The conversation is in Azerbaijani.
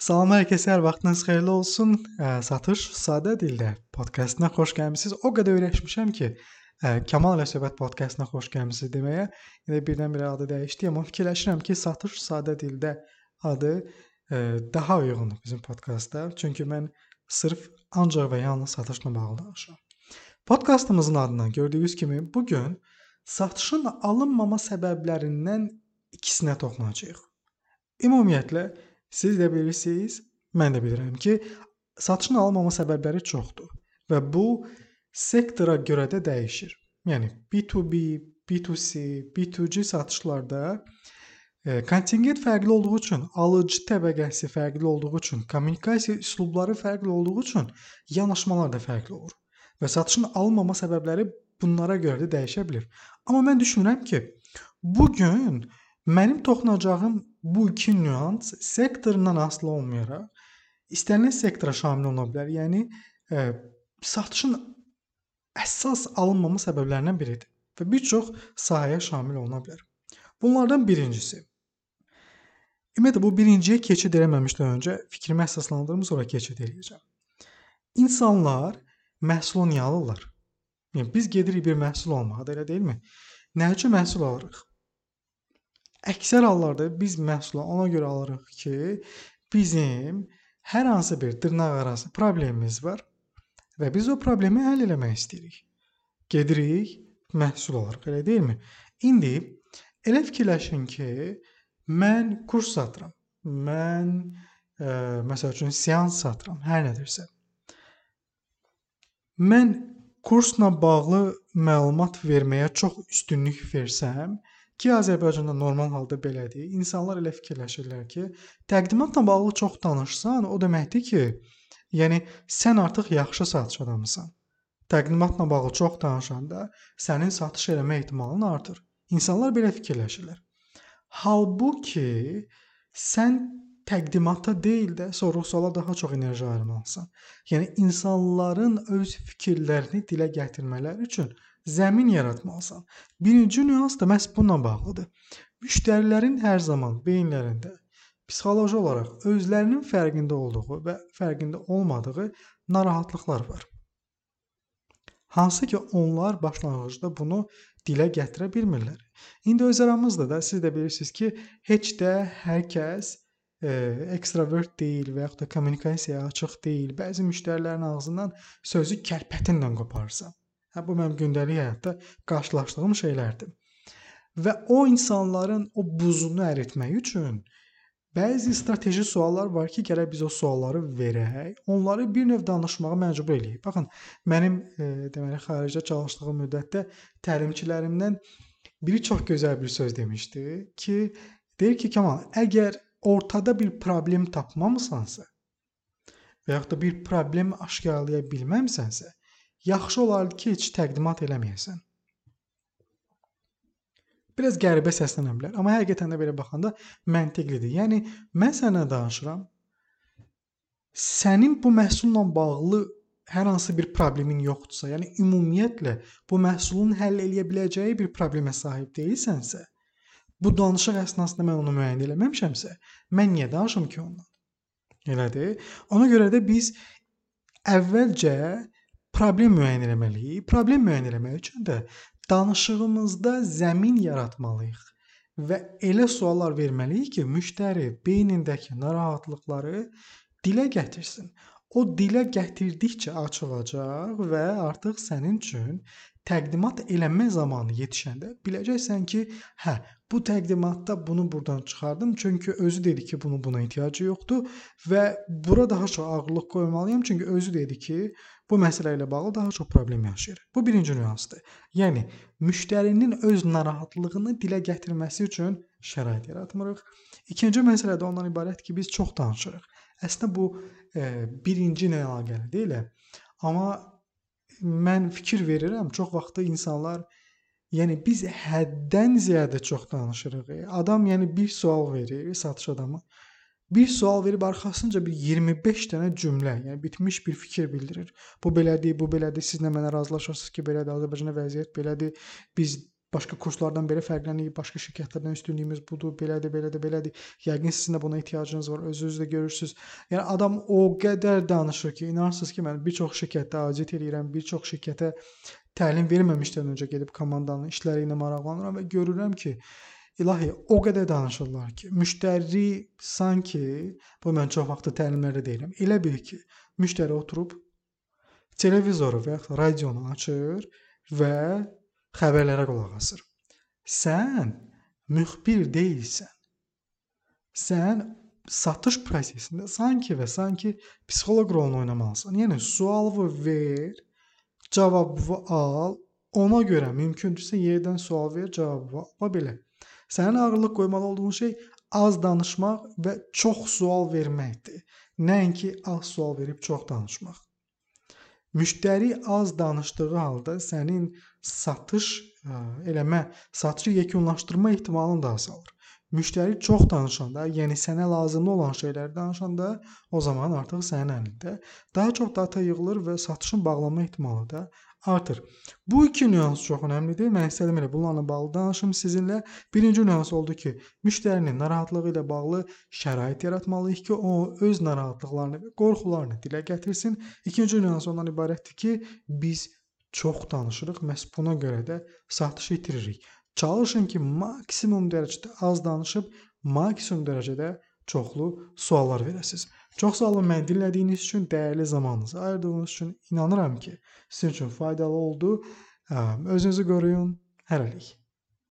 Salam hər kəsə, hər vaxtınız xeyirli olsun. Satış sadə dildə podkastına xoş gəlmisiniz. O qədər öyrəşmişəm ki, Kamal ilə söhbət podkastına xoş gəlmisiniz deməyə. İndi birdən-birə adı dəyişdi, amma fikirləşirəm ki, Satış sadə dildə adı daha uyğundur bizim podkastda. Çünki mən sırf ancaq və yalnız satışla bağlı danışıram. Podkastımızın adından gördüyünüz kimi bu gün satışın alınmama səbəblərindən ikisinə toxunacağıq. Ümumiyyətlə Siz də bilirsiniz, mən də bilirəm ki, satışın alınmama səbəbləri çoxdur və bu sektora görə də dəyişir. Yəni B2B, B2C, B2C satışlarda e, kontingent fərqli olduğu üçün, alıcı təbəqəsi fərqli olduğu üçün, kommunikasiya üslubları fərqli olduğu üçün yanaşmalar da fərqli olur. Və satışın alınmama səbəbləri bunlara görə də dəyişə bilər. Amma mən düşünürəm ki, bu gün Mənim toxunacağım bu iki nüans sektorundan asılı olmayaraq istənilən sektora şamil ola bilər. Yəni ə, e, satışın əsas alınmama səbəblərindən biridir və bir çox sahəyə şamil oluna bilər. Bunlardan birincisi Ümumiyyətlə bu birinciyə keçid eləməmişdən öncə fikrimi əsaslandırım, sonra keçid eləyəcəm. İnsanlar məhsulu niyə alırlar? Yəni biz gedirik bir məhsul almağa, elə deyilmi? Nə üçün məhsul alırıq? Əksər hallarda biz məhsulu ona görə alırıq ki, bizim hər hansı bir dırnaqarası problemimiz var və biz o problemi həll etmək istəyirik. Gedirik, məhsul alırıq, elə deyilmi? İndi elə fikirləşin ki, mən kurs satıram. Mən ə, e, məsəl üçün seans satıram, hər nədirsə. Mən kursla bağlı məlumat verməyə çox üstünlük versəm, Ki Azərbaycanda normal halda belədir. İnsanlar elə fikirləşirlər ki, təqdimatla bağlı çox danışsan, o deməkdir ki, yəni sən artıq yaxşı satış adamısan. Təqdimatla bağlı çox danışanda sənin satış eləmə ehtimalın artır. İnsanlar belə fikirləşirlər. Halbuki sən təqdimata deyil də sorğu-suala daha çox enerji ayırmalısan. Yəni insanların öz fikirlərini dilə gətirmələri üçün zəmin yaratmalısan. Birinci nüans da məhz bununla bağlıdır. Müştərilərin hər zaman beyinlərində psixoloji olaraq özlərinin fərqində olduğu və fərqində olmadığı narahatlıqlar var. Hansı ki onlar başlanğıcda bunu dilə gətirə bilmirlər. İndi öz aramızda da siz də bilirsiniz ki, heç də hər kəs e, ekstravert deyil və yaxud da kommunikasiyaya açıq deyil. Bəzi müştərilərin ağzından sözü kərpətinlə qoparsan. Hə bu mənim gündəlik həyatda qarşılaşdığım şeylərdir. Və o insanların o buzunu əritmək üçün bəzi strateji suallar var ki, gərək biz o sualları verək, onları bir növ danışmağa məcbur eləyək. Baxın, mənim e, deməli xaricdə çalışdığım müddətdə təlimçilərimdən biri çox gözəl bir söz demişdi ki, deyir ki, Kamal, əgər ortada bir problem tapmamısansa və yaxud da bir problem aşkarlaya bilməmisənsə, yaxşı olardı ki, heç təqdimat eləməyəsən. Biraz qəribə səslənə bilər, amma həqiqətən də belə baxanda məntiqlidir. Yəni mən sənə danışıram. Sənin bu məhsulla bağlı hər hansı bir problemin yoxdursa, yəni ümumiyyətlə bu məhsulun həll eləyə biləcəyi bir problemə sahib deyilsənsə, bu danışıq əsnasında mən onu müəyyən eləməmişəmsə, mən niyə danışım ki ondan? Elədir? Ona görə də biz əvvəlcə problem müəyyən etməliyik. Problem müəyyən etmək üçün də danışığımızda zəmin yaratmalıyıq və elə suallar verməliyik ki, müştəri beynindəki narahatlıqları dilə gətirsin. O dilə gətirdikcə açılacaq və artıq sənin üçün təqdimat eləmə zamanı yetişəndə biləcəksən ki, hə, bu təqdimatda bunu burdan çıxardım, çünki özü dedi ki, bunun buna ehtiyacı yoxdur və bura daha çox ağırlıq qoymalıyam, çünki özü dedi ki, bu məsələ ilə bağlı daha çox problem yaşayır. Bu birinci nüansdır. Yəni müştərinin öz narahatlığını dilə gətirməsi üçün şərait yaratmırıq. İkinci məsələ də ondan ibarət ki, biz çox danışırıq. Əslində bu e, birinci ilə əlaqəli deyil. Amma mən fikir verirəm, çox vaxtı insanlar yəni biz həddən ziyadə çox danışırıq. Adam yəni bir sual verir satış adamı bir sual verib arxasınca bir 25 dənə cümlə, yəni bitmiş bir fikir bildirir. Bu belədir, bu belədir. Siz nə mənə razılaşırsınız ki, belədir. Azərbaycanda vəziyyət belədir. Biz başqa kurslardan belə fərqlənirik, başqa şirkətlərdən üstünlüyümüz budur, belədir, belədir, belədir. Yəqin sizin də buna ehtiyacınız var, özünüz də görürsüz. Yəni adam o qədər danışır ki, inanırsınız ki, mən bir çox şirkətdə audit edirəm, bir çox şirkətə təlim verməmişdən öncə gedib komandanın işləri ilə maraqlanıram və görürəm ki, İlahi, o qədər danışırlar ki, müştəri sanki bu mən çox vaxt təlimlərdə deyirəm. Elə bil ki, müştəri oturub televizoru və ya radionu açır və xəbərlərə qulaq asır. Sən müxbir deyilsən. Sən satış prosesində sanki və sanki psixoloq rolunu oynamalısan. Yəni sualı ver, cavabı al, ona görə mümkündürsə yerdən sual ver, cavabı al. Və belə. Sənin ağırlıq qoymalı olduğun şey az danışmaq və çox sual verməkdir. Nəinki az sual verib çox danışmaq. Müştəri az danışdığı halda sənin satış ə, eləmə, satışı yekunlaşdırma ehtimalın da azalır. Müştəri çox danışanda, yəni sənə lazımlı olan şeyləri danışanda, o zaman artıq sənin əlində daha çox data yığılır və satışın bağlanma ehtimalı da artır. Bu iki nüans çox əhəmiylidir. Mən istədim elə bunlarla bağlı danışım sizinlə. Birinci nüans oldu ki, müştərinin narahatlığı ilə bağlı şərait yaratmalıyıq ki, o öz narahatlıqlarını və qorxularını dilə gətirsin. İkinci nüans ondan ibarətdir ki, biz çox danışırıq, məhz buna görə də satışı itiririk. Çalışın ki, maksimum dərəcədə az danışıb, maksimum dərəcədə çoxlu suallar verəsiniz. Çox sağ olun məni dinlədiyiniz üçün, dəyərli zamanınızı ayırdığınız üçün. İnanıram ki, sizin üçün faydalı oldu. Özünüzü qoruyun. Hələlik.